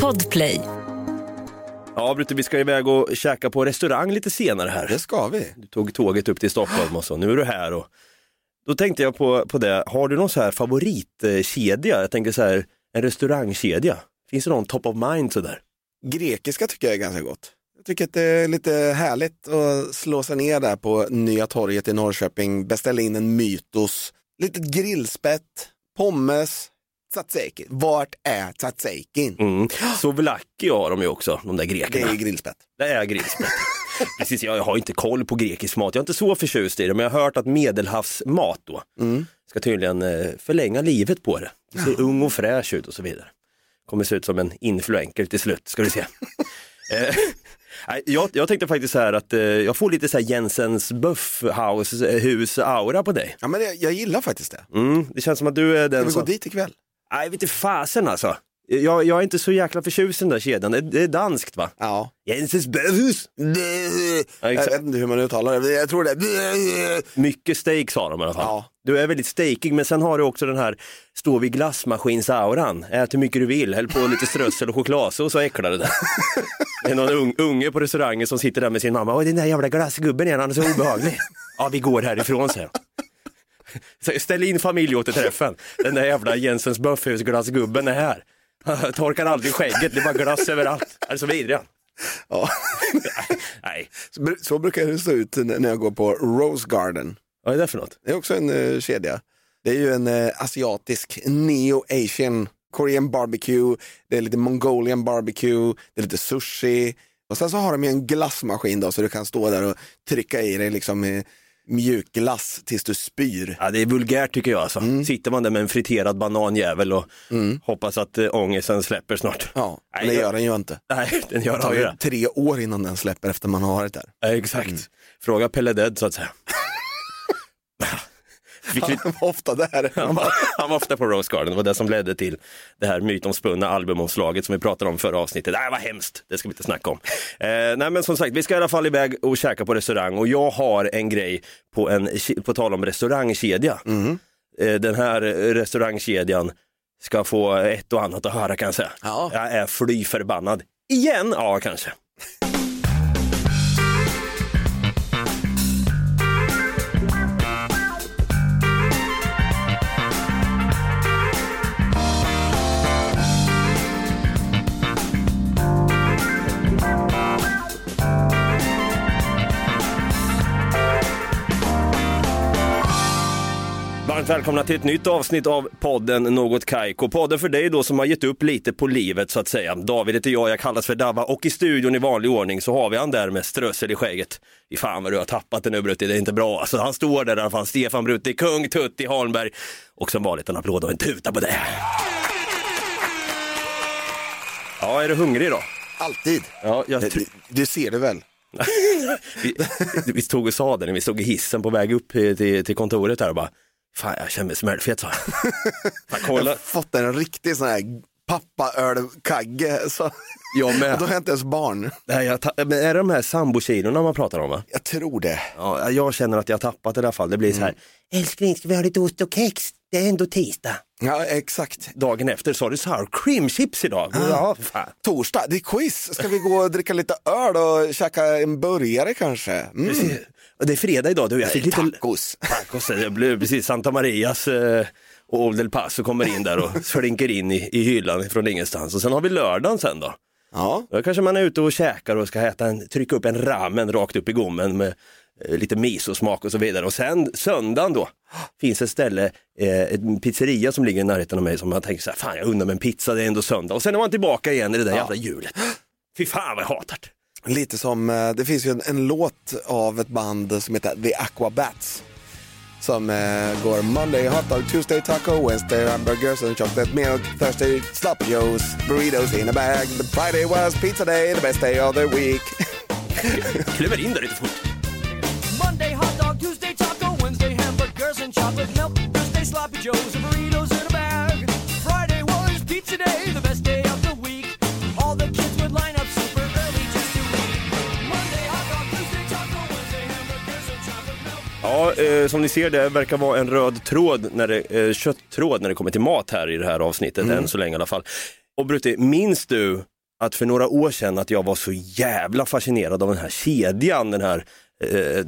Podplay. Ja, Brutte, vi ska iväg och käka på restaurang lite senare här. Det ska vi. Du tog tåget upp till Stockholm och så, nu är du här. Och... Då tänkte jag på, på det, har du någon så här favoritkedja? Jag tänker så här, en restaurangkedja. Finns det någon top of mind sådär? Grekiska tycker jag är ganska gott. Jag tycker att det är lite härligt att slå sig ner där på Nya torget i Norrköping, beställa in en mytos, litet grillspett, pommes, tzatziki. Vart är tzatzikin? Mm. Souvlaki har de ju också, de där Det grekerna. är grillspett. Det är grillspett. Precis, jag har inte koll på grekisk mat, jag är inte så förtjust i det, men jag har hört att medelhavsmat då Mm. ska tydligen eh, förlänga livet på det. Det ser ung och fräsch ut och så vidare. Kommer se ut som en influencer till slut, ska du se. Eh, jag, jag tänkte faktiskt så här att eh, jag får lite så här Jensens Buffhouse eh, hus aura på dig. Ja, men jag, jag gillar faktiskt det. Mm, det känns som att du är Ska den vi som... gå dit ikväll? Nej, vet inte fasen alltså. Jag, jag är inte så jäkla förtjust i den där kedjan, det, det är danskt va? Ja. Jensens Buffhus! Ja, Jag exakt. vet inte hur man uttalar det, jag tror det. Mycket steak sa de i alla fall. Ja. Du är väldigt steakig men sen har du också den här stå vid glassmaskins-auran. Ät hur mycket du vill, häll på lite strössel och chokladsås och äckla det där. Det är någon ung, unge på restaurangen som sitter där med sin mamma. Oj den där jävla glassgubben igen, han är så obehaglig. Ja vi går härifrån säger han. Ställ in familjeåterträffen. Den där jävla Jensens Buffhus-glassgubben är här. Torkar aldrig skägget, det är bara glass överallt. Han är så vidrig han. Ja. Nej, Så, br- så brukar det se ut när jag går på Rose Garden. vad är det för något? Det är också en eh, kedja. Det är ju en eh, asiatisk, neo-asian, korean barbecue, det är lite mongolian barbecue, det är lite sushi. Och sen så har de ju en glassmaskin då så du kan stå där och trycka i dig liksom eh, mjuk glass tills du spyr. Ja, det är vulgärt tycker jag alltså. Mm. Sitter man där med en friterad bananjävel och hoppas att äh, ångesten släpper snart. Ja, men det gör den ju inte. Nej, den gör Det tar ju det. tre år innan den släpper efter man har varit där. Ja, exakt. Fråga Pelle Dead så att säga. Fick vi- Han var ofta där. han, var, han var ofta på Rose Garden, det var det som ledde till det här mytomspunna albumomslaget som vi pratade om förra avsnittet. Det var hemskt, det ska vi inte snacka om. Eh, nej men som sagt, vi ska i alla fall iväg och käka på restaurang och jag har en grej på, en, på tal om restaurangkedja. Eh, den här restaurangkedjan ska få ett och annat att höra kan jag säga. Ja. Jag är fly förbannad. Igen? Ja, kanske. Varmt välkomna till ett nytt avsnitt av podden Något Kaiko. Podden för dig då som har gett upp lite på livet så att säga. David heter jag, jag kallas för Dava och i studion i vanlig ordning så har vi han där med strössel i skägget. I fan vad du har tappat det nu Brutti, det är inte bra. Alltså, han står där i alla fall, Stefan Brutti, kung Tutti Holmberg. Och som vanligt en applåd och en tuta på det. Ja, är du hungrig då? Alltid. Ja, jag Det, det, ser du väl? vi, vi stod och sa det när vi stod i hissen på väg upp till, till, till kontoret här och bara, fan jag känner mig smällfet sa jag. Jag har fått en riktig sån här pappaölkagge. Så... Jag med. Då har jag inte ens barn. Nej, jag men är det de här sambokilorna man pratar om va? Jag tror det. Ja, jag känner att jag har tappat det i alla fall. Det blir så här, älskling ska vi ha lite ost och kex? Det är ändå tisdag. Ja, exakt. Dagen efter sa du sour cream chips idag. Ja, fan. Torsdag, det är quiz. Ska vi gå och dricka lite öl och käka en burgare kanske? Mm. Det är fredag idag du, jag fick lite Tacos. tacos. Det blev precis Santa Marias eh, och Old El Paso kommer in där och slinker in i, i hyllan från ingenstans. Och sen har vi lördagen sen då. Ja, Då kanske man är ute och käkar och ska äta en, trycka upp en ramen rakt upp i gommen med eh, lite misosmak och så vidare. Och sen söndagen då finns ett ställe, eh, en pizzeria som ligger i närheten av mig som man tänker så här, fan jag undrar mig en pizza, det är ändå söndag. Och sen är man tillbaka igen i det där jävla hjulet. Fy fan vad jag hatar det. Lite som, eh, det finns ju en, en låt av ett band som heter The Aquabats. Som eh, går Monday hot dog, Tuesday taco, Wednesday hamburgers and chocolate milk, Thursday sloppy joes, burritos in a bag, but Friday was pizza day, the best day of the week. Kliver in där lite fort. Monday hot dog, Tuesday taco, Wednesday hamburgers and chocolate milk, Thursday sloppy joes and burritos Ja, eh, som ni ser det verkar vara en röd tråd, när det, eh, kötttråd när det kommer till mat här i det här avsnittet, än så länge i alla fall. Och Brutti, minns du att för några år sedan att jag var så jävla fascinerad av den här kedjan, den här, eh,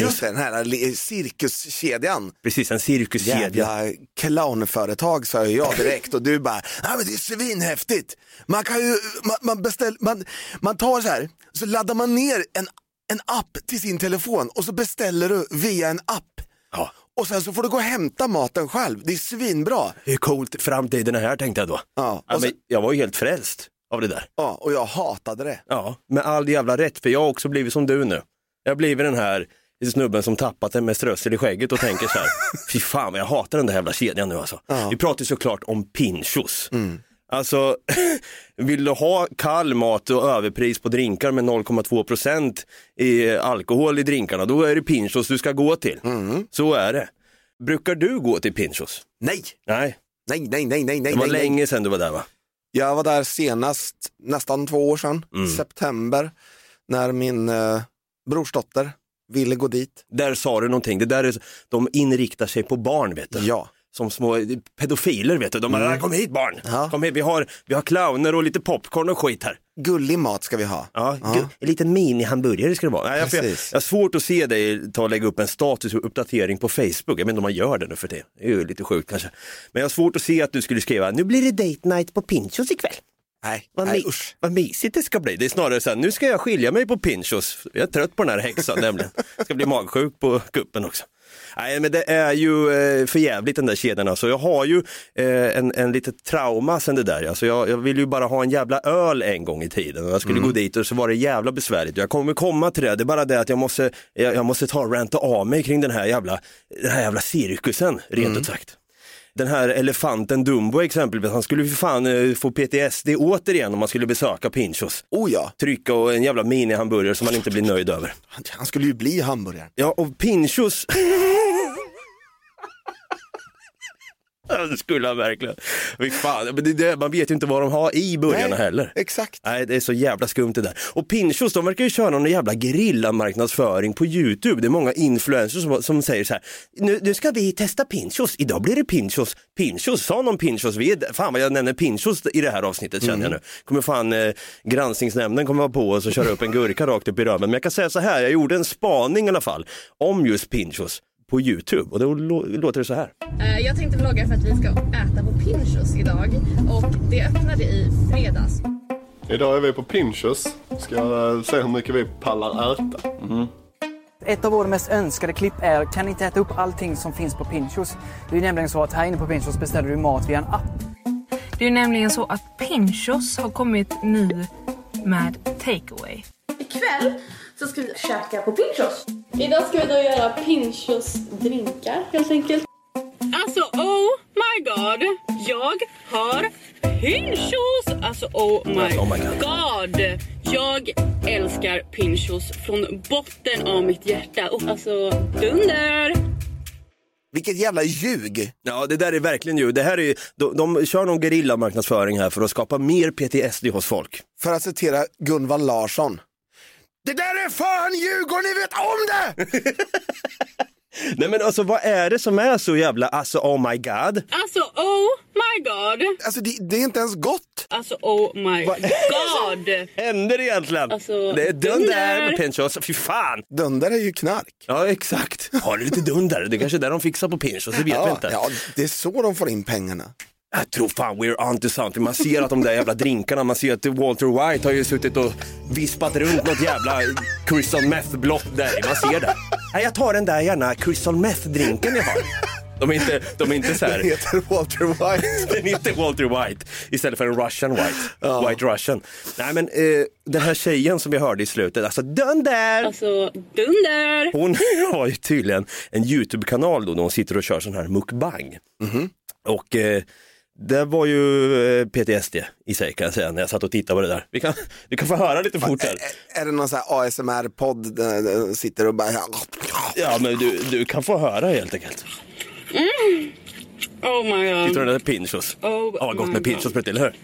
Just det, den här cirkuskedjan. precis en cirkuskedja. Jävla clownföretag sa jag direkt och du bara, men det är svinhäftigt. Man kan ju, man, man, beställ, man, man tar så här, så laddar man ner en, en app till sin telefon och så beställer du via en app. Ja. Och sen så får du gå och hämta maten själv, det är svinbra. Hur coolt framtiden är här tänkte jag då. Ja, Ja, så, men jag var ju helt frälst av det där. ja, och jag hatade det. Ja, med all jävla rätt, för jag har också blivit som du nu. Jag har blivit den här snubben som tappat den med strössel i skägget och tänker så här, fy fan vad jag hatar den där jävla kedjan nu alltså. Vi pratar såklart om Pinchos. Alltså, vill du ha kall mat och överpris på drinkar med 0,2 procent i alkohol i drinkarna, då är det Pinchos du ska gå till. Så är det. Brukar du gå till Pinchos? Nej, Nej, nej, nej, nej, nej, nej. det var nej. länge sedan du var där va? Jag var där senast, nästan två år sedan, Mm. september, när min eh, brorsdotter ville gå dit. Där sa du någonting, det där är, de inriktar sig på barn vet du. Ja. Som små pedofiler vet du. De bara, kom hit barn, Mm. Ja. kom hit, vi har, vi har clowner och lite popcorn och skit här. Gullig mat ska vi ha. Ja, gu- En liten mini-hamburgare ska det vara. Nej, jag, jag, jag har svårt att se dig ta och lägga upp en statusuppdatering på Facebook. Jag vet inte om man gör det nu för det. Det är ju lite sjukt kanske. Men jag har svårt att se att du skulle skriva, nu blir det date night på Pinchos ikväll. Nej, Vad, nej usch. vad mysigt det ska bli. Det är snarare så här, nu ska jag skilja mig på Pinchos. Jag är trött på den här häxan nämligen. Jag ska bli magsjuk på kuppen också. Nej men det är ju eh, för jävligt den där kedjan alltså. Jag har ju eh, en, en litet trauma sen det där. Alltså, jag, jag vill ju bara ha en jävla öl en gång i tiden. Och jag skulle gå dit och så var det jävla besvärligt. Jag kommer komma till det. Det är bara det att jag måste, jag, jag måste ta och ranta av mig kring den här jävla, den här jävla cirkusen rent ut sagt. Den här elefanten Dumbo exempelvis, han skulle ju för fan eh, få PTSD återigen om man skulle besöka Pinchos. Oh ja, Trycka och en jävla mini-hamburgare som man inte blir nöjd över. han, han skulle ju bli hamburgare. Ja, och Pinchos... Ja, det skulle han verkligen. Fan, det, det, man vet ju inte vad de har i burgarna heller. Exakt. Nej, det är så jävla skumt det där. Och Pinchos, de verkar ju köra någon jävla gerillamarknadsföring på YouTube. Det är många influencers som, som säger så här, nu, nu ska vi testa Pinchos, idag blir det Pinchos. Pinchos, sa någon Pinchos? Vi är, fan vad jag nämner Pinchos i det här avsnittet känner jag nu. Kommer fan eh, granskningsnämnden kommer vara på oss och köra upp en gurka rakt upp i röven. Men jag kan säga så här, jag gjorde en spaning i alla fall om just Pinchos på YouTube och då lå- låter det så här. Eh, Jag tänkte vlogga för att vi ska äta på Pinchos idag och det öppnade i fredags. Idag är vi på Pinchos. Ska eh, se hur mycket vi pallar äta. Ett av våra mest önskade klipp är kan ni inte äta upp allting som finns på Pinchos? Det är nämligen så att här inne på Pinchos beställer du mat via en app. Det är nämligen så att Pinchos har kommit nu med takeaway. Ikväll så ska vi käka på Pinchos. Idag ska vi då göra Pinchos drinkar helt enkelt. Alltså oh my god, jag har Pinchos! Alltså oh my, Oh my God. god. Jag älskar Pinchos från botten av mitt hjärta. Och alltså dunder! Vilket jävla ljug. Ja, det där är verkligen ju, det här är de, de kör någon gerillamarknadsföring här för att skapa mer PTSD hos folk. För att citera Gunvald Larsson. Det där är fan och ni vet om det! Nej men alltså vad är det som är så jävla, alltså oh my god? Alltså oh my god. Alltså det, det är inte ens gott. Alltså oh my god. Händer egentligen? Alltså, det är dunder med Pinchos, fy fan! Dunder är ju knark. Ja exakt, har du lite dunder? Det är kanske är där de fixar på Pinchos, det vet vi Ja, inte. ja, det är så de får in pengarna. Jag tror fan we're on to something. Man ser att de där jävla drinkarna, man ser att Walter White har ju suttit och vispat runt något jävla crystal meth blått där. Man ser det. Nej, jag tar den där gärna crystal meth drinken jag har. De är inte, de är inte så här. heter Walter White. Den heter Walter White istället för en Russian White. White Russian. Nej men eh, den här tjejen som vi hörde i slutet, alltså den där. Alltså dunder. Hon har ju tydligen en YouTube-kanal då, där hon sitter och kör sån här mukbang. Och eh, det var ju eh, PTSD i sig kan jag säga när jag satt och tittade på det där. Vi kan, vi kan få höra lite fort här. Är det någon sån här ASMR-podd där där sitter och bara... Ja men du, du kan få höra helt enkelt. Oh my Sitter god. du där pinchos? Oh Ja, gott med pinchos God. eller hur?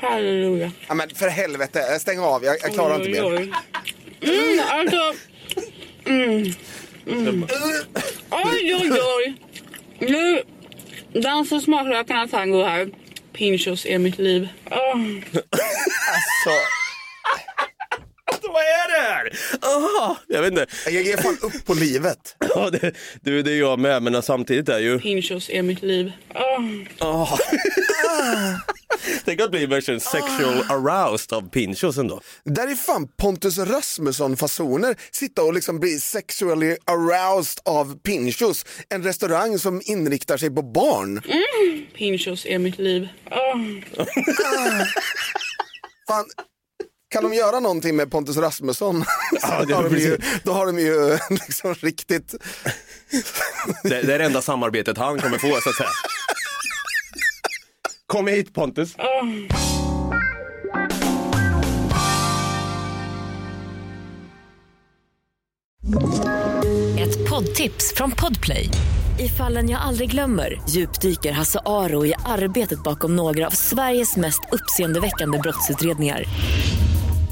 Halleluja. Ja, men för helvete, stäng av, jag, jag klarar inte mer. Mm, alltså. Mm. Mm. Oj, oj, oj. Nu dansar smaklökarna tango här. Pinchos är mitt liv. Ah. Alltså, Vad är det här? Aha, jag vet inte. jag ger fan upp på livet. Ja, det, du, det är jag med, men samtidigt är ju... Pinchos är mitt liv. Ah. Oh. Tänk att bli verkligen sexual aroused av pinchos ändå. Där är fan Pontus Rasmusson-fasoner. Sitta och liksom bli sexually aroused av Pinchos. En restaurang som inriktar sig på barn. Pinchos är mitt liv. Ah. Fan, kan de göra någonting med Pontus Rasmusson? Ja, det- har de ju, då har de ju liksom riktigt... Det, det är det enda samarbetet han kommer få så att säga. Kom hit Pontus. Ett poddtips från Podplay. I fallen jag aldrig glömmer djupdyker Hasse Aro i arbetet bakom några av Sveriges mest uppseendeväckande brottsutredningar.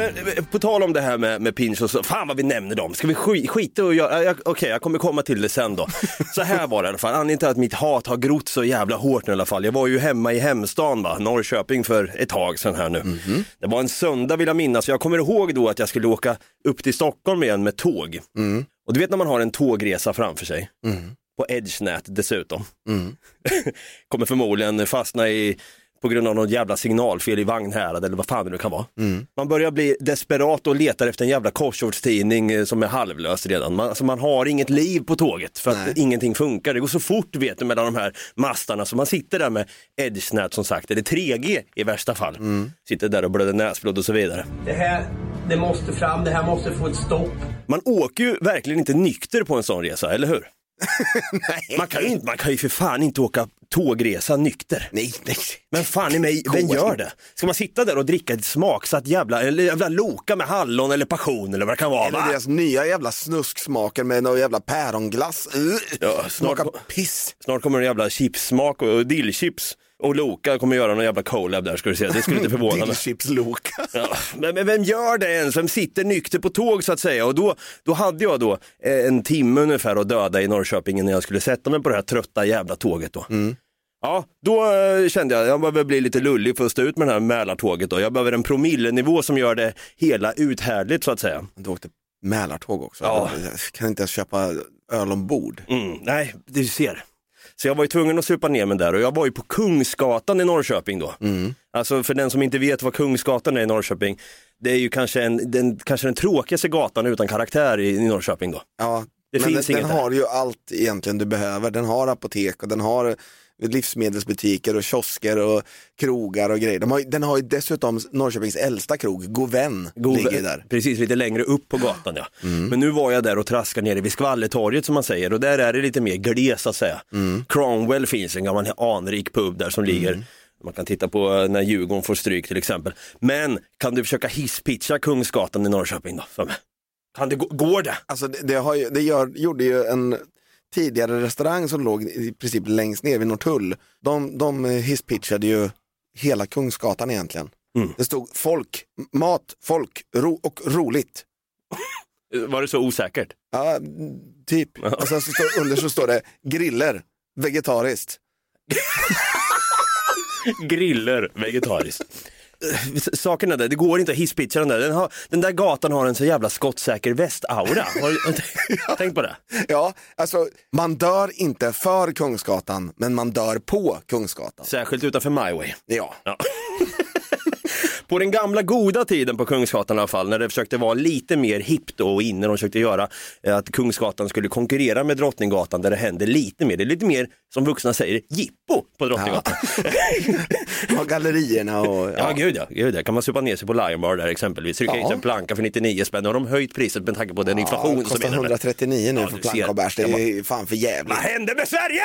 Men, eh, På tal om det här med, med pinchos, så- fan vad vi nämner dem. Ska vi sk- skita och göra, jag- okej jag kommer komma till det sen då. Så här var det i alla fall, anledningen till att mitt hat har grott så jävla hårt nu i alla fall. Jag var ju hemma i hemstan va, Norrköping för ett tag sedan här nu. Det var en söndag vill jag minnas, jag kommer ihåg då att jag skulle åka upp till Stockholm igen med tåg. Och du vet när man har en tågresa framför sig, på EdgeNät dessutom. kommer förmodligen fastna i på grund av något jävla signalfel i Vagnhärad eller vad fan det nu kan vara. Man börjar bli desperat och letar efter en jävla korsordstidning eh, som är halvlös redan. Man, alltså man har inget liv på tåget för att Nej. ingenting funkar. Det går så fort vet du mellan de här mastarna så man sitter där med EdgeNät som sagt, eller 3G i värsta fall. Sitter där och blöder näsblod och så vidare. Det här, det måste fram, det här måste få ett stopp. Man åker ju verkligen inte nykter på en sån resa, eller hur? Man kan, ju inte, man kan ju för fan inte åka tågresa nykter. Nej, nej. Men fan i mig, vem gör det? Ska man sitta där och dricka ett smaksatt jävla, eller jävla Loka med hallon eller passion eller vad det kan vara? Eller va? deras nya jävla snusksmaker med någon jävla päronglass. Uh, Ja, snart, piss. snart kommer en jävla chipssmak och dillchips. Och Loka kommer göra någon jävla collab där ska du se, det skulle inte förvåna mig. Dillchips Loka. Ja, men, men vem gör det ens? Vem sitter nykter på tåg så att säga? Och då, då hade jag då eh, en timme ungefär att döda i Norrköping när jag skulle sätta mig på det här trötta jävla tåget då. Ja, då eh, kände jag, jag behöver bli lite lullig för att stå ut med det här Mälartåget då. Jag behöver en promillenivå som gör det hela uthärdligt så att säga. Du åkte Mälartåg också. Ja. Jag kan inte ens köpa öl ombord. Mm, nej, du ser. Så jag var ju tvungen att supa ner mig där och jag var ju på Kungsgatan i Norrköping då. Alltså för den som inte vet vad Kungsgatan är i Norrköping, det är ju kanske, en, den, kanske den tråkigaste gatan utan karaktär i, i Norrköping då. Ja, Det men finns den, inget den där. har ju allt egentligen du behöver. Den har apotek och den har livsmedelsbutiker och kiosker och krogar och grejer. De har, den har ju dessutom Norrköpings äldsta krog, Goven, God- ligger där. Precis, lite längre upp på gatan ja. Men nu var jag där och traskade nere vid Skvallertorget som man säger och där är det lite mer gles så att säga. Cromwell finns en gammal anrik pub där som ligger man kan titta på eh, när Djurgården får stryk till exempel. Men kan du försöka hisspitcha Kungsgatan i Norrköping då? För mig? Kan det gå, går det? Alltså det, det, ju, det gör, gjorde ju en tidigare restaurang som låg i princip längst ner vid Norrtull. De, de hisspitchade ju hela Kungsgatan egentligen. Mm. Det stod folk, mat, folk ro, och roligt. Var det så osäkert? Ja, typ. Och sen så står, under så står det griller, vegetariskt. Griller vegetariskt. Eh, Saken är det, det går inte att hisspitcha den där. Den, har, den där gatan har en så jävla skottsäker västaura. Har du tänkt på det? Ja, alltså man dör inte för Kungsgatan, men man dör på Kungsgatan. Särskilt utanför My Way. Ja. Ja. På den gamla goda tiden på Kungsgatan i alla fall, när det försökte vara lite mer hippt och inne, de försökte göra eh, att Kungsgatan skulle konkurrera med Drottninggatan där det hände lite mer, det är lite mer som vuxna säger, jippo på Drottninggatan. Och gallerierna och... Ja, gud ja, gud ja. Kan man supa ner sig på Lion Bar där exempelvis, trycka Ja. in sig en planka för 99 spänn, de har höjt priset med tanke på den inflation det som är där. 139 nu Ja, för planka och bärs. Det är fan för jävligt. Vad hände med Sverige?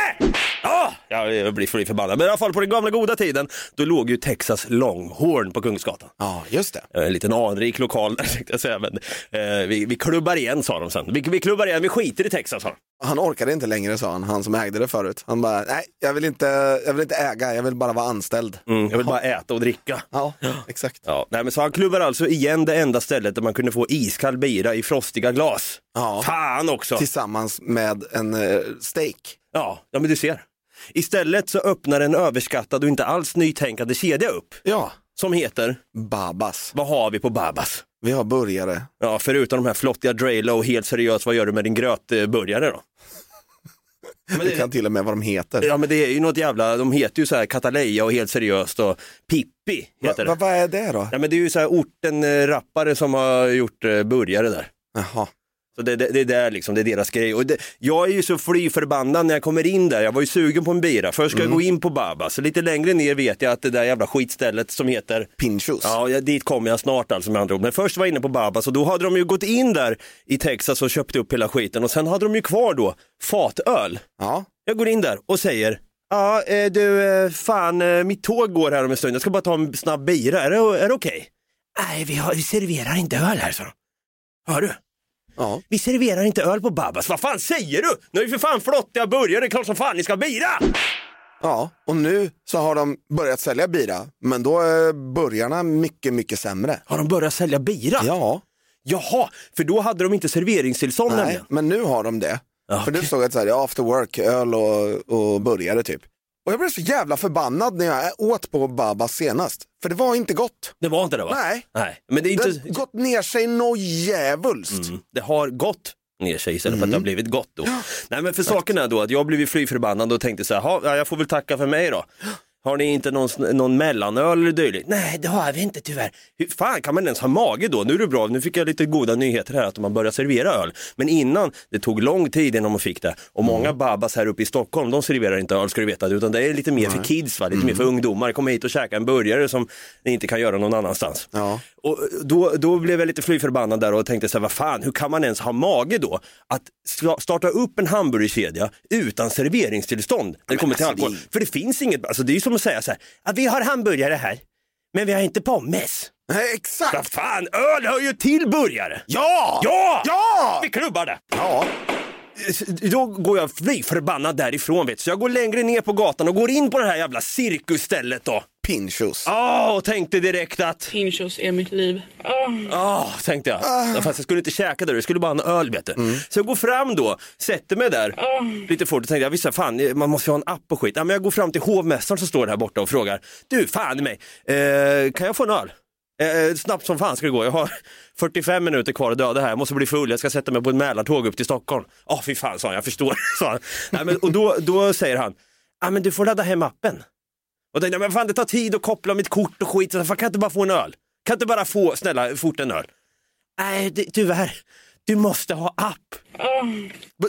Ja, jag blir förbannad. Men i alla fall på den gamla goda tiden, då låg ju Texas Longhorn på Kungsgatan. Hamngatan. Ja, just det. En liten anrik lokal där tänkte jag säga. Men, eh, vi, vi klubbar igen sa de sen. Vi, vi klubbar igen, vi skiter i Texas sa de. Han orkade inte längre sa han, han som ägde det förut. Han bara, nej jag vill inte, jag vill inte äga, jag vill bara vara anställd. Mm, jag vill bara äta och dricka. Ja, exakt. Ja, nej, men så han klubbar alltså igen det enda stället där man kunde få iskall bira i frostiga glas. Ja. Fan också! Tillsammans med en eh, steak. Ja, ja, men du ser. Istället så öppnar en överskattad och inte alls nytänkande kedja upp. Ja. Som heter? Babas. Vad har vi på Babas? Vi har burgare. Ja, förutom de här flottiga och helt seriöst, vad gör du med din grötburgare då? Men det... kan till och med vad de heter. Ja men det är ju något jävla, de heter ju så här Cataleya och helt seriöst och Pippi heter Va, det. vad är det då? Ja men det är ju så här orten-rappare som har gjort eh, burgare där. Jaha. Så det, det, det är där liksom, det är deras grej. Och det, jag är ju så fly förbannad när jag kommer in där, jag var ju sugen på en bira. Först ska jag gå in på Babas, så lite längre ner vet jag att det där jävla skitstället som heter Pinchos. Ja, dit kommer jag snart alltså med andra ord. Men först var jag inne på Babas och då hade de ju gått in där i Texas och köpt upp hela skiten och sen hade de ju kvar då fatöl. Ja. Jag går in där och säger Ja, eh, du, eh, fan, eh, mitt tåg går här om en stund. Jag ska bara ta en snabb bira. Är det, är det okej? Nej, vi, har, vi serverar inte öl här, så. Hör du? Ja. Vi serverar inte öl på Babas. Vad fan säger du? Nu är vi för fan flottiga burgare. Det är klart som fan ni ska ha bira! Ja, och nu så har de börjat sälja bira, men då är burgarna mycket, mycket sämre. Har de börjat sälja bira? Ja. Jaha, för då hade de inte serveringstillstånd Nej, nämligen. men nu har de det. För det okej. stod att så här, after work, öl och, och burgare typ. Och jag blev så jävla förbannad när jag åt på Babas senast. För det var inte gott. Det var inte det va? Nej. Nej. Men det är Det inte... har gått ner sig något djävulskt. Mm, det har gått ner sig istället för att det har Mm. blivit gott då. Nej men för saken är då att jag blev fly förbannad och tänkte så här, "Ha, ja, jag får väl tacka för mig då. Har ni inte någon, någon mellanöl eller dylikt? Nej, det har vi inte tyvärr. Hur fan kan man ens ha mage då? Nu är det bra, nu fick jag lite goda nyheter här att man börjar servera öl. Men innan, det tog lång tid innan man fick det. Och många babas här uppe i Stockholm, de serverar inte öl ska du veta, utan det är lite mer för kids, va? lite mer för ungdomar. Komma hit och käka en burgare som ni inte kan göra någon annanstans. Ja. Och då, då blev jag lite fly förbannad där och tänkte så här, vad fan, hur kan man ens ha mage då att sta- starta upp en hamburgerkedja utan serveringstillstånd när det kommer till alltså, alkohol? För det finns inget, alltså det är ju att säga så här, att vi har hamburgare här, men vi har inte pommes. Nej, exakt. Vad fan, öl hör ju till burgare. Ja! Ja! Ja! Vi klubbar det. Ja! Då går jag fly förbannad därifrån vet du. Så jag går längre ner på gatan och går in på det här jävla cirkusstället då. Pinchos. Ja, och tänkte direkt att Pinchos är mitt liv. Ja, tänkte jag. Ja, Fast jag skulle inte käka där, jag skulle bara ha en öl vet du. Så jag går fram då, sätter mig där lite fort och tänkte jag, visst fan, man måste ju ha en app och skit. Ja, men jag går fram till hovmästaren som står här borta och frågar, du fan i mig, eh, kan jag få en öl? Eh, snabbt som fan ska det gå, jag har 45 minuter kvar att döda här, jag måste bli full, jag ska sätta mig på ett Mälartåg upp till Stockholm. Ja, fy fan sa han, jag förstår. sa han. Nej, men, och då, då säger han, ja men du får ladda hem appen. Och tänkte, jag, men fan det tar tid att koppla mitt kort och skit, så fan, kan jag inte bara få en öl? Kan jag inte bara få, snälla, fort en öl? Nej, det, tyvärr. Du måste ha app.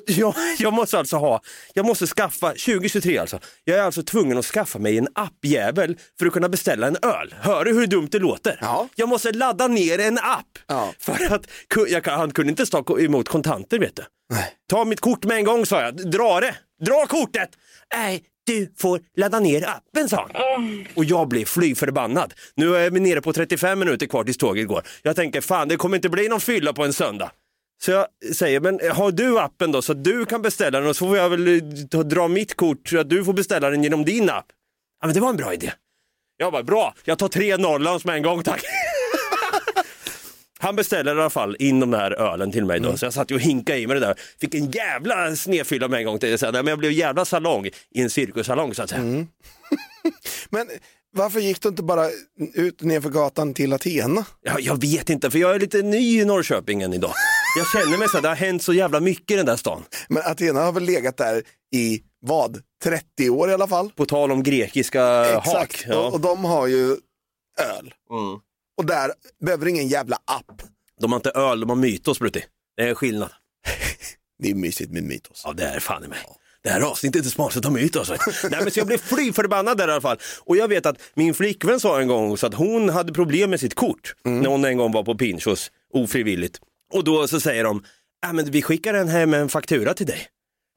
Jag, jag måste alltså ha, jag måste skaffa, 2023 alltså, jag är alltså tvungen att skaffa mig en appjävel för att kunna beställa en öl. Hör du hur dumt det låter? Ja. Jag måste ladda ner en app. Ja. För att jag, han kunde inte stå emot kontanter vet du. Nej. Ta mitt kort med en gång sa jag, dra det, dra kortet. Nej, du får ladda ner appen sa han. Och jag blev fly förbannad. Nu är vi nere på 35 minuter kvar tills tåget går. Jag tänker fan det kommer inte bli någon fylla på en söndag. Så jag säger, men har du appen då så att du kan beställa den och så får jag väl eh, dra mitt kort så att du får beställa den genom din app. Ja men det var en bra idé. Jag bara, bra, jag tar tre Norrlands med en gång tack. Han beställer i alla fall in de där ölen till mig då, så jag satt ju och hinkade i mig det där. Fick en jävla snedfylla med en gång till. Så, men jag blev jävla salong i en cirkussalong så att säga. Men varför gick du inte bara ut nerför gatan till Athena? Ja, jag vet inte, för jag är lite ny i Norrköping än idag. Jag känner mig så, här, det har hänt så jävla mycket i den där stan. Men Athena har väl legat där i vad? 30 år i alla fall? På tal om grekiska hak. Exakt, Ja. och, och de har ju öl. Mm. Och där behöver ingen jävla app. De har inte öl, de har mytos Brutti. Det är skillnad. Det är mysigt med mytos. Ja, det är fan i mig. Det här avsnittet är sponsrat av Mytos. Nej, men så jag blev fly förbannad där i alla fall. Och jag vet att min flickvän sa en gång så att hon hade problem med sitt kort när hon en gång var på Pinchos ofrivilligt. Och då så säger de, äh, men vi skickar en hem en faktura till dig.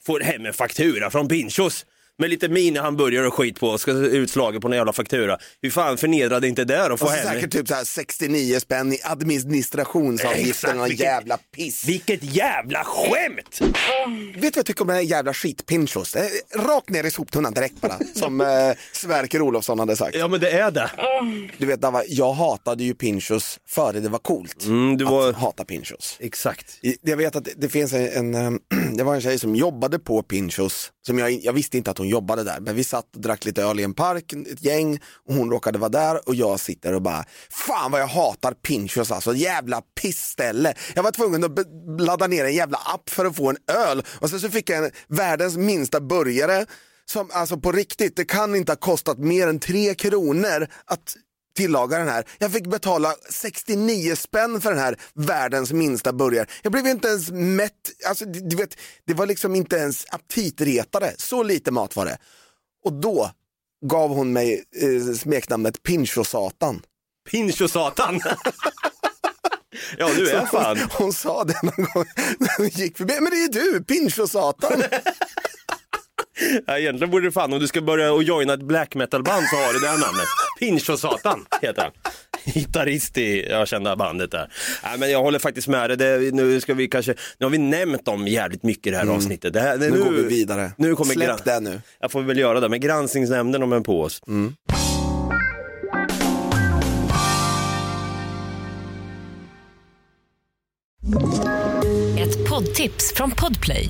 Får hem en faktura från Pinchos. Med lite minihamburgare och skit på och ska utslaget på en jävla faktura. Hur fan förnedrade inte det att få Och så hem? säkert typ så här 69 spänn i administrationsavgifter någon jävla piss. Vilket jävla skämt! Vet du vad jag tycker om den här jävla skitpinchos? Är Rakt ner i soptunnan direkt bara, som eh, Sverker Olofsson hade sagt. Ja men det är det. Du vet Dava, jag hatade ju pinchos före det var coolt Mm, du var... att hata pinchos. Exakt. Jag vet att det- det finns en, en eh, det var en tjej som jobbade på Pinchos, som jag, jag visste inte att hon jobbade där, men vi satt och drack lite öl i en park, ett gäng, och hon råkade vara där och jag sitter och bara, fan vad jag hatar Pinchos alltså, jävla pissställe. Jag var tvungen att ladda ner en jävla app för att få en öl och sen så fick jag en, världens minsta burgare, som alltså på riktigt, det kan inte ha kostat mer än tre kronor att tillaga den här. Jag fick betala 69 spänn för den här världens minsta burgare. Jag blev inte ens mätt, alltså, du vet, det var liksom inte ens aptitretare, så lite mat var det. Och då gav hon mig eh, smeknamnet Pincho-satan. Pincho-satan? ja du är Så fan. Hon, hon sa det någon gång när hon gick förbi, men det är du, Pincho-satan. Ja, egentligen borde det fan, om du ska börja och joina ett black metal-band så har du det här namnet. Pincho-satan heter han. Gitarrist i, jag kände bandet där. Nej, men jag håller faktiskt med dig, det, nu ska vi kanske, nu har vi nämnt dem jävligt mycket i det här Mm. avsnittet. Det här, det, Nu går vi vidare. Nu kommer Släpp gran- det nu. Jag får väl göra det, men granskningsnämnden om en på oss. Mm. Ett poddtips från Podplay.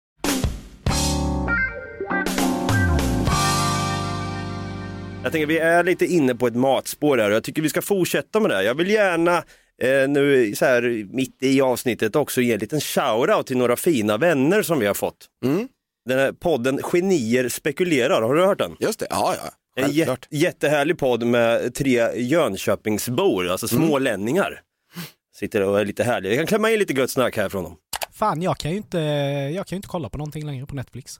Jag tänker vi är lite inne på ett matspår här och jag tycker vi ska fortsätta med det. här. Jag vill gärna eh, nu så här mitt i avsnittet också ge en liten shoutout till några fina vänner som vi har fått. Mm. Den här podden Genier spekulerar, har du hört den? Just det, ja ja. En jä- jättehärlig podd med tre Jönköpingsbor, alltså Mm. smålänningar. Sitter och är lite härliga. Jag kan klämma in lite gött snack här från dem. Fan, jag kan ju inte, jag kan ju inte kolla på någonting längre på Netflix.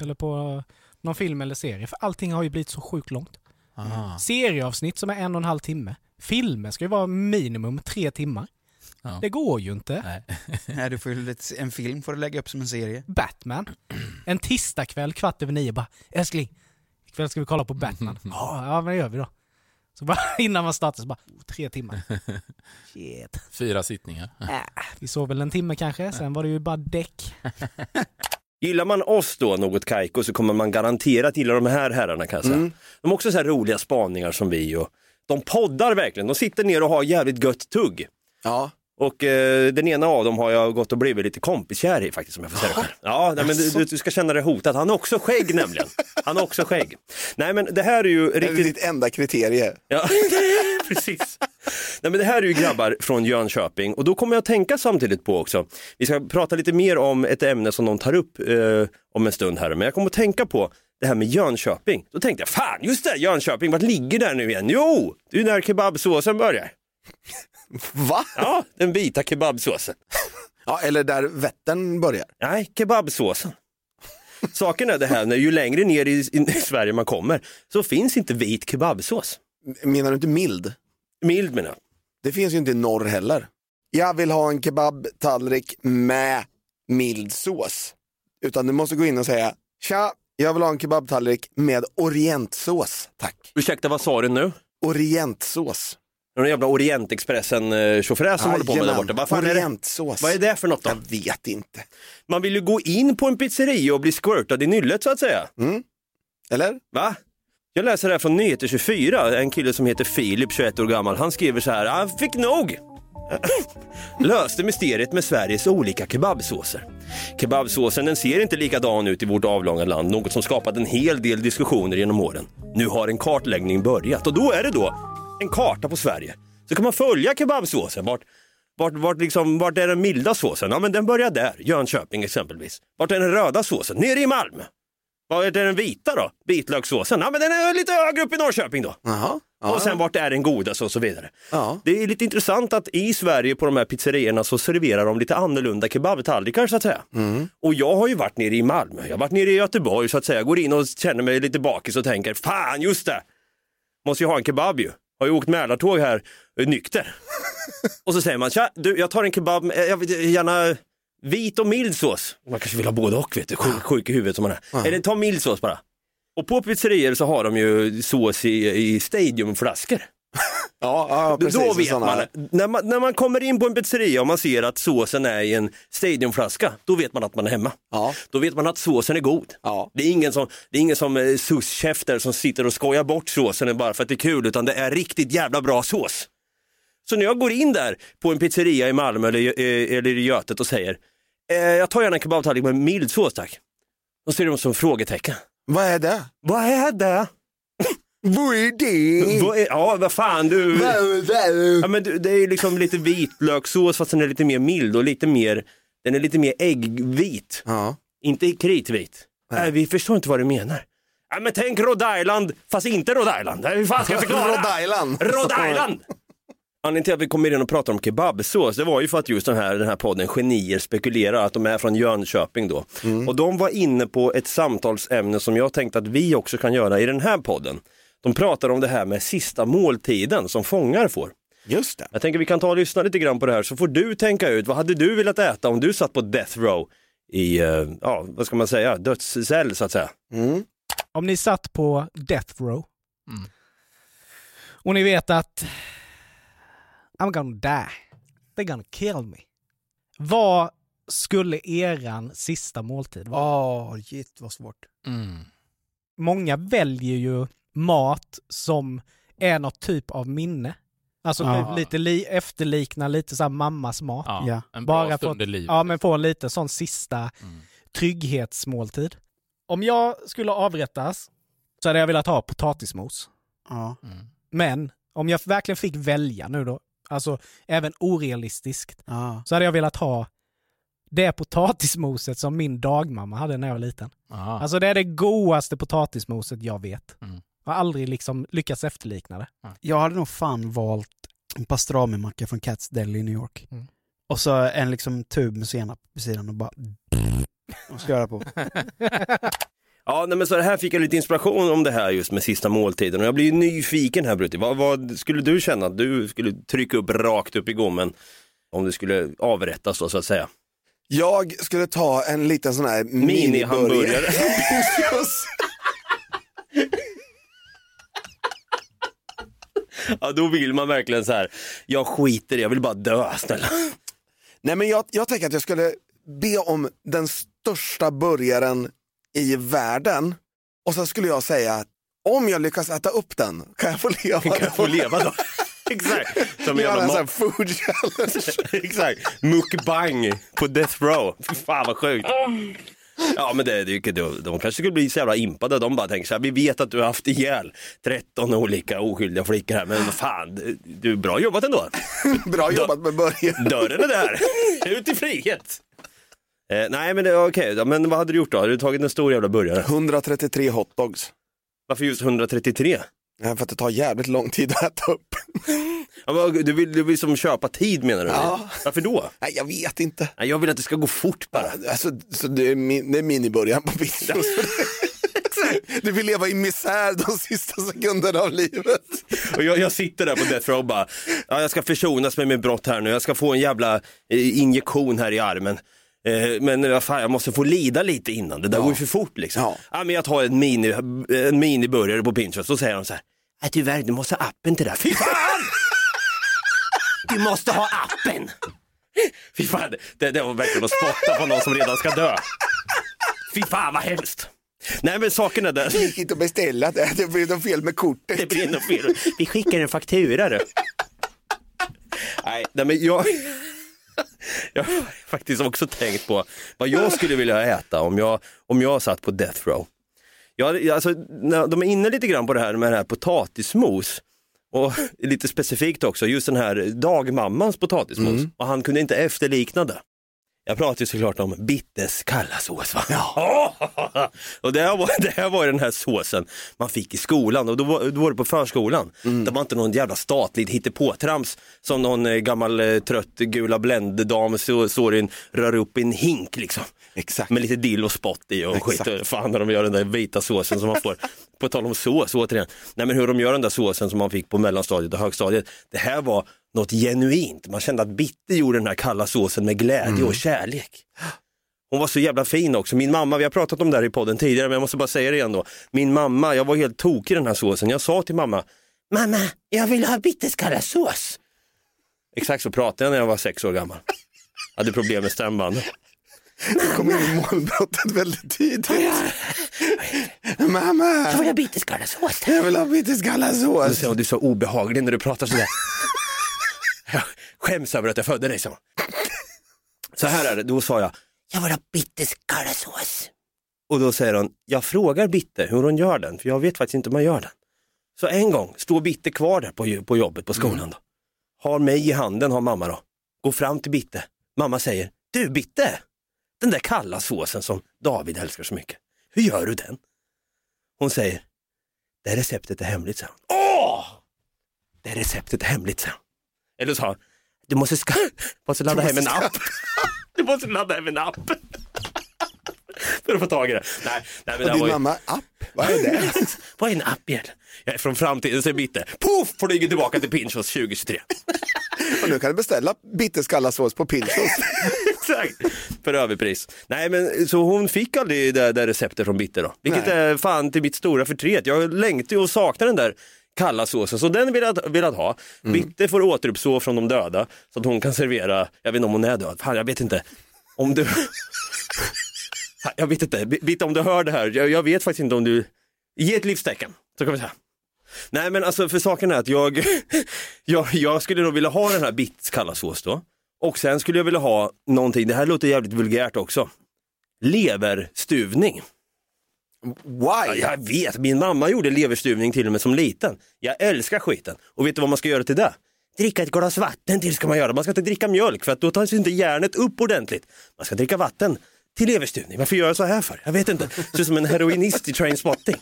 Eller på någon film eller serie, för allting har ju blivit så sjukt långt. Ah. Serieavsnitt som är en och en halv timme. Filmer ska ju vara minimum tre timmar. Ja. Det går ju inte. Nej. Nej, du får ju lite, en film får du lägga upp som en serie. Batman. En tisdagkväll kvart över nio bara, älskling, ikväll ska vi kolla på Batman. Ja, ja men det gör vi då. Så bara innan man startar så bara, oh, tre timmar. Shit. Fyra sittningar. Äh, vi sov väl en timme kanske, sen var det ju bara däck. Gillar man oss då, något kajko, så kommer man garanterat gilla de här herrarna kan jag säga. Mm. De har också så här roliga spaningar som vi och de poddar verkligen. De sitter ner och har jävligt gött tugg. Ja. Och eh, den ena av dem har jag gått och blivit lite kompiskär i faktiskt om jag får säga det själv. Ja, nej, men du, du, ska känna dig hotad. Han har också skägg nämligen. Han har också skägg. Nej men det här är ju Det är riktigt... ditt enda kriterie. Ja, precis. Nej, men det här är ju grabbar från Jönköping och då kommer jag att tänka samtidigt på också, vi ska prata lite mer om ett ämne som de tar upp eh, om en stund här, men jag kommer att tänka på det här med Jönköping. Då tänkte jag, fan just det, Jönköping, vart ligger det nu igen? Jo, det är ju när kebabsåsen börjar. Va? Ja, den vita kebabsåsen. Ja, eller där Vättern börjar. Nej, kebabsåsen. Saken är det här, när ju längre ner i, i Sverige man kommer så finns inte vit kebabsås. Menar du inte mild? Mild menar jag. Det finns ju inte i norr heller. Jag vill ha en kebabtallrik med mild sås. Utan du måste gå in och säga, tja, jag vill ha en kebabtallrik med orientsås, tack. Ursäkta, vad sa du nu? Orientsås. Någon jävla Orientexpressen-tjofräs som håller på med där borta. Vad, fan är det? Vad är det för något då? Jag vet inte. Man vill ju gå in på en pizzeria och bli squirtad i nyllet så att säga. Mm. Eller? Va? Jag läser det här från Nyheter 24, en kille som heter Filip, 21 år gammal. Han skriver så här, han fick nog. Löste mysteriet med Sveriges olika kebabsåser. Kebabsåsen den ser inte likadan ut i vårt avlånga land, något som skapat en hel del diskussioner genom åren. Nu har en kartläggning börjat och då är det då en karta på Sverige. Så kan man följa kebabsåsen. Vart, vart, vart, liksom, vart är den milda såsen? Ja men den börjar där, Jönköping exempelvis. Vart är den röda såsen? Nere i Malmö. Vad är den vita då? Vitlökssåsen? Ja men den är lite högre upp i Norrköping då. Jaha. Och sen vart är den godast och så vidare. Ja. Det är lite intressant att i Sverige på de här pizzerierna så serverar de lite annorlunda kebabtallrikar så att säga. Mm. Och jag har ju varit nere i Malmö, jag har varit nere i Göteborg så att säga, går in och känner mig lite bakis och tänker, fan just det, måste ju ha en kebab ju. Har ju åkt Mälartåg här, eh, nykter. och så säger man, tja, du jag tar en kebab, med- jag vill gärna vit och mild sås. Man kanske vill ha både och vet du, sjuk, sjuk i huvudet som man är. Eller ta mild sås bara. Och på pizzerier så har de ju sås i, i stadiumflaskor. Ja, ja precis. Då vet man, när man, när man kommer in på en pizzeria och man ser att såsen är i en stadiumflaska, då vet man att man är hemma. Ja. Då vet man att såsen är god. Ja. Det är ingen som, det är ingen som eh, suskäfter som sitter och skojar bort såsen bara för att det är kul, utan det är riktigt jävla bra sås. Så när jag går in där på en pizzeria i Malmö eller, eh, eller i Götet och säger, eh, jag tar gärna en kebabtallrik med mild sås tack. Då ser de som frågetecken. Vad är det? Vad är det? Vad är det? Vad är, ja, vad fan du. Ja, men du, det är ju liksom lite vitlökssås fast den är lite mer mild och lite mer, den är lite mer äggvit. Ja. Inte kritvit. Nej. vi förstår inte vad du menar. Ja, men tänk Rhode Island, fast inte Rhode Island. Hur fan ska jag förklara? Rhode Island. Rhode Island! Anledningen till att vi kommer in och pratar om kebabsås, det var ju för att just den här, den här podden Genier spekulerar att de är från Jönköping då. Och de var inne på ett samtalsämne som jag tänkte att vi också kan göra i den här podden. De pratar om det här med sista måltiden som fångar får. Just det. Jag tänker vi kan ta och lyssna lite grann på det här så får du tänka ut, vad hade du velat äta om du satt på death row i, eh, ja vad ska man säga, dödscell så att säga. Mm. Om ni satt på death row och ni vet att I'm gonna die. They're gonna kill me. Vad skulle eran sista måltid vara? Åh, shit vad svårt. Många väljer ju mat som är något typ av minne. Alltså Ja. lite li- efterliknar lite så mammas mat. Ja, Ja. en bra Bara stund för, i livet. Ja, men få en liten sån sista trygghetsmåltid. Om jag skulle avrättas så hade jag velat ha potatismos. Ja. Men om jag verkligen fick välja nu då, alltså även orealistiskt, Ja. så hade jag velat ha det potatismoset som min dagmamma hade när jag var liten. Aha. Alltså det är det godaste potatismoset jag vet. Mm. Jag har aldrig liksom lyckats efterlikna det. Jag hade nog fan valt en pastrami-macka från Cats Deli i New York. Mm. Och så en liksom tub med senap på sidan och bara... Och sköra på. Ja, nej, men så här fick jag lite inspiration om det här just med sista måltiden och jag blir ju nyfiken här Brutti. Vad, vad skulle du känna att du skulle trycka upp rakt upp i gommen om du skulle avrättas då så att säga? Jag skulle ta en liten sån här Mini-hamburgare. Ja, då vill man verkligen så här, jag skiter jag vill bara dö snälla. Nej men jag, jag tänker att jag skulle be om den största burgaren i världen och så skulle jag säga att om jag lyckas äta upp den kan jag få leva. Kan jag få leva då? Exakt. Som en jävla sån food challenge. Exakt, mukbang på death row. Fy fan vad sjukt. Ja men det, det, det, de kanske skulle bli så jävla impade, de bara tänker så här, vi vet att du har haft ihjäl 13 olika oskyldiga flickor här, men fan, du, bra jobbat ändå. Bra jobbat med burgaren. Dörren är där, ut i frihet. Eh, nej men det är okej, Ja, men vad hade du gjort då? Hade du tagit en stor jävla burgare? 133 hotdogs. Varför just 133? Ja, för att det tar jävligt lång tid att äta upp. Ja, men du, vill, du vill som köpa tid menar du? Ja. Varför då? Nej, jag vet inte. Nej, jag vill att det ska gå fort bara. Alltså, så det är, min, det är miniburgaren på Pinchos. Du vill leva i misär de sista sekunderna av livet. Och jag, jag sitter där på death row och bara, ja, jag ska försonas med min brott här nu, jag ska få en jävla eh, injektion här i armen. Eh, men vad fan, jag måste få lida lite innan, det där går ju för fort liksom. Ja. Ja. men jag tar en, mini, en miniburgare på Pinterest och säger de så här, "Nej, tyvärr du måste ha appen till det där. Fy fan! Du måste ha appen! Fy fan, det, det var verkligen att spotta på någon som redan ska dö. Fy fan vad hemskt. Nej men saken är Det den, gick inte att beställa det, det blev något fel med kortet. det blir något fel. Vi skickar en faktura du. Nej, nej men jag, jag har faktiskt också tänkt på vad jag skulle vilja äta om jag, om jag satt på death row. Jag, alltså, de är inne lite grann på det här med det här potatismos och lite specifikt också just den här dagmammans potatismos och han kunde inte efterlikna det. Jag pratar ju såklart om Bittes kalla sås. Va? Ja. och det här, var, det här var den här såsen man fick i skolan och då var, då var det på förskolan. Det var inte någon jävla statligt hittepåtrams som någon eh, gammal eh, trött gula i en, rör upp i en hink liksom. Exakt. Med lite dill och spott i och skit. Exakt. Fan när de gör den där vita såsen som man får. på tal om sås återigen. Nej men hur de gör den där såsen som man fick på mellanstadiet och högstadiet. Det här var något genuint. Man kände att Bitte gjorde den här kalla såsen med glädje och kärlek. Hon var så jävla fin också. Min mamma, vi har pratat om det här i podden tidigare men jag måste bara säga det igen då. Min mamma, jag var helt tokig i den här såsen. Jag sa till mamma, mamma jag vill ha Bittes kalla sås. Exakt så pratade jag när jag var sex år gammal. Hade problem med stämbanden. Du kom in i målbrottet väldigt tidigt. Mamma! Jag vill ha sås. Jag vill ha Bittes kalla Du sås. du är så obehaglig när du pratar sådär. Jag skäms över att jag födde dig, så. Så här är det, då sa jag, jag vill ha Bittes kalla sås. Och då säger hon, jag frågar Bitte hur hon gör den, för jag vet faktiskt inte hur man gör den. Så en gång står Bitte kvar där på, på jobbet på skolan då. Har mig i handen, har mamma då. Går fram till Bitte. Mamma säger, du Bitte, den där kalla såsen som David älskar så mycket. Hur gör du den? Hon säger, det här receptet är hemligt, så. Åh! Det här receptet är hemligt, så. Eller så, du måste, ska, måste ladda hem en app. Du måste ladda hem en app. För att få tag i det. Nej, nej, men Och din ju- mamma, app? Vad är det? Vad är en app egentligen? Jag är från framtiden, säger Bitte. Poff! Flyger tillbaka till Pinchos 2023. Och nu kan du beställa Bittes kalla sås på Pinchos. Exakt, för överpris. Nej men så hon fick aldrig det där receptet från Bitte då. Vilket Nej. är fan till mitt stora förtret. Jag längtar ju och saknar den där kalla såsen, så den vill jag ha. Bitte får återuppstå från de döda så att hon kan servera, jag vet inte om hon är död, fan jag vet inte. Om du... Jag vet inte, Bitte om du hör det här, jag, jag vet faktiskt inte om du... Ge ett livstecken, så kan vi säga. Nej men alltså för saken är att jag, jag, jag skulle nog vilja ha den här Bitts kalla sås då. Och sen skulle jag vilja ha någonting, det här låter jävligt vulgärt också. Leverstuvning. Why? Ja, jag vet, min mamma gjorde leverstuvning till och med som liten. Jag älskar skiten. Och vet du vad man ska göra till det? Dricka ett glas vatten till ska man göra. Man ska inte dricka mjölk för att då tas inte järnet upp ordentligt. Man ska dricka vatten till leverstuvning. Varför gör jag så här för? Jag vet inte. Det ser ut som en heroinist i Trainspotting.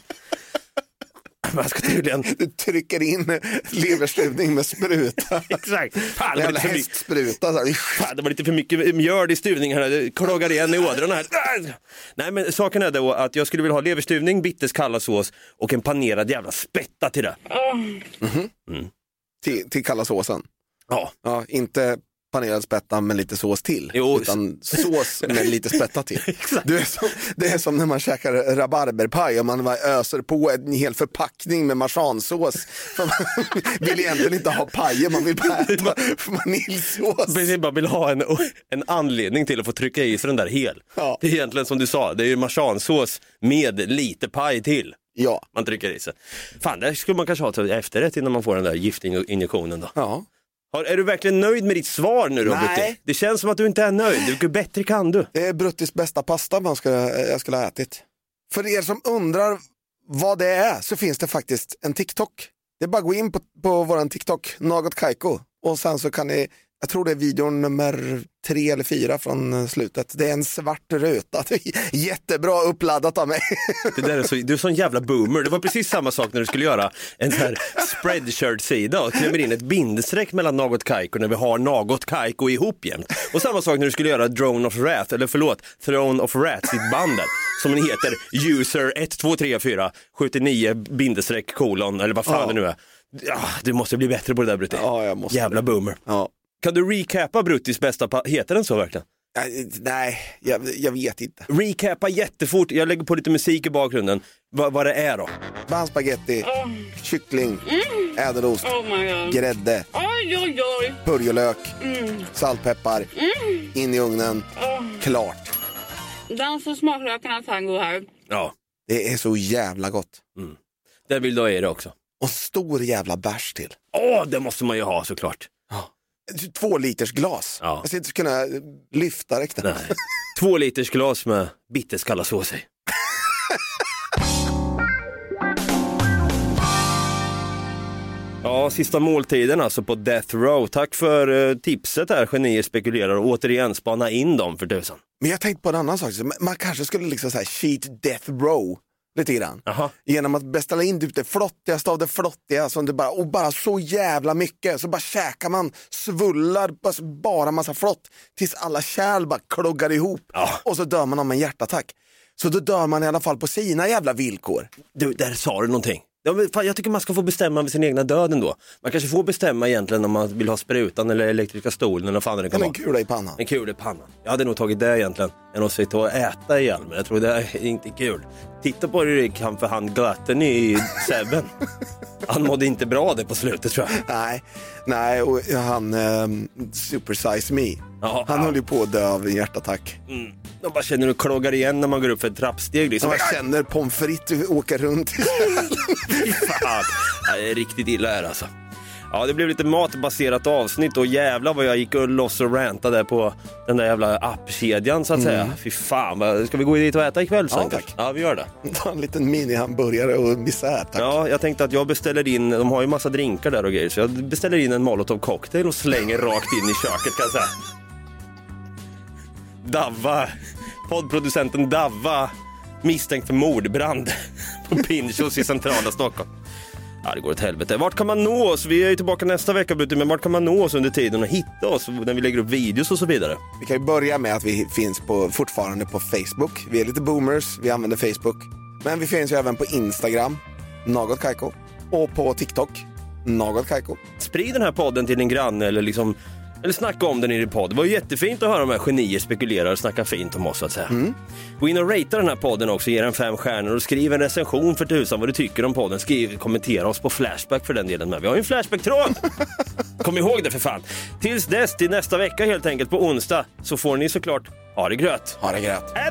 Man ska tydligen... Du trycker in leverstuvning med spruta. Exakt. Fan, det, var lite för mycket, hästspruta. Så här. fan, det var lite för mycket mjöl i stuvningen här. Det kloggar igen i ådrorna här. Nej men saken är då att jag skulle vilja ha leverstuvning, Bittes kalla sås och en panerad jävla spätta till det. Till, till kalla såsen. Ja. Ja, inte panerad spätta med lite sås till. Jo, utan sås med lite spätta till. Du är som, det är som när man käkar rabarberpaj och man öser på en hel förpackning med marsansås. För man vill egentligen inte ha pajer, man vill bara äta vaniljsås. Precis, bara vill ha en, en anledning till att få trycka i sig den där hel. Ja. Det är egentligen som du sa, det är ju marsansås med lite paj till. Ja. Man trycker i sig. Fan, det skulle man kanske ha till efterrätt innan man får den där giftinjektionen då. Ja. Har, är du verkligen nöjd med ditt svar nu då, Nej. Brutti? Det känns som att du inte är nöjd. Hur bättre kan du? Det är Bruttis bästa pasta man ska, jag skulle ha ätit. För er som undrar vad det är så finns det faktiskt en TikTok. Det är bara att gå in på, på våran TikTok, Något Kaiko. Och sen så kan ni, jag tror det är videon nummer tre eller fyra från eh, slutet. Det är en svart ruta. Jättebra uppladdat av mig. Det där är så, du är sån jävla boomer. Det var precis samma sak när du skulle göra en sån här spreadshirt-sida och klämmer in ett bindestreck mellan något Kaiko när vi har något Kaiko ihop jämt. Och samma sak när du skulle göra Drone of Wrath, eller förlåt, Throne of Wrath, ditt band där, som den heter user 1234 79 bindestreck kolon, eller vad fan Ja. det nu är. Ja, du måste bli bättre på det där Brutti. Ja, jag måste Jävla boomer. Ja. Kan du recapa Bruttis bästa, pa- heter den så verkligen? Nej, jag, jag vet inte. Recapa jättefort, jag lägger på lite musik i bakgrunden, Va, vad det är då. Bandspaghetti, kyckling, ädelost, Oh my god. grädde, Oj, oj, oj. purjolök, Mm. saltpeppar, Mm. in i ugnen, Oh. klart. Den som smaklökarna tango här. Ja. Det är så jävla gott. Det vill du ha i det också. Och stor jävla bärs till. Åh, det måste man ju ha såklart. Två liters glas. Ja. Jag ska inte kunna lyfta det knappt. Nej. Två liters glas med bitters kalla sås i. Ja, sista måltiden alltså på Death Row. Tack för eh, tipset här, Genier spekulerar. Och återigen, spana in dem för tusan. Men jag tänkte på en annan sak, man kanske skulle liksom så här cheat death row lite grann. Genom att beställa in typ det flottigaste av det flottiga som det bara, och bara så jävla mycket. Så bara käkar man svullar, bara, bara massa flott tills alla kärl bara kloggar ihop. Och så dör man av en hjärtattack. Så då dör man i alla fall på sina jävla villkor. Du, där sa du någonting. Ja, fan, jag tycker man ska få bestämma med sin egna död ändå. Man kanske får bestämma egentligen om man vill ha sprutan eller elektriska stolen eller vad fan det kan vara. en kula i pannan. En kula i pannan. Jag hade nog tagit det egentligen, än att sitta och äta ihjäl mig. Jag tror det är inte kul. Titta på hur det gick han för han Glatten i Seven. Han mådde inte bra det på slutet tror jag. Nej, nej och han um, Super Size Me, han höll ju på att dö av en hjärtattack. Mm. De bara känner hur det kloggar igen när man går upp för ett trappsteg. Liksom. Man känner pommes frites åka runt. Fy fan. Ja, Det är riktigt illa här alltså. Ja, det blev lite matbaserat avsnitt och jävlar vad jag gick och loss och rantade på den där jävla appkedjan så att säga. Mm. Fy fan, ska vi gå dit och äta ikväll sen? Ja, tack. Ja, vi gör det. Ta en liten mini-hamburgare och misär tack. Ja, jag tänkte att jag beställer in, de har ju massa drinkar där och grejer, så jag beställer in en molotov cocktail och slänger rakt in i köket kan jag säga. Davva, poddproducenten Davva misstänkt för mordbrand på Pinchos i centrala Stockholm. Ja, det går åt helvete. Vart kan man nå oss? Vi är ju tillbaka nästa vecka, men vart kan man nå oss under tiden och hitta oss när vi lägger upp videos och så vidare? Vi kan ju börja med att vi finns på, fortfarande på Facebook. Vi är lite boomers, vi använder Facebook. Men vi finns ju även på Instagram, Något Kaiko. Och på TikTok, Något Kaiko. Sprid den här podden till din granne eller liksom eller snacka om den i din podd. Det var ju jättefint att höra de här genier spekulera och snacka fint om oss så att säga. Gå in och ratea den här podden också, ge den fem stjärnor och skriv en recension för tusan vad du tycker om podden. Skriv, kommentera oss på Flashback för den delen med. Vi har ju en Flashback-tråd! Kom ihåg det för fan. Tills dess, till nästa vecka helt enkelt på onsdag, så får ni såklart ha det gröt. Ha det gröt. Hej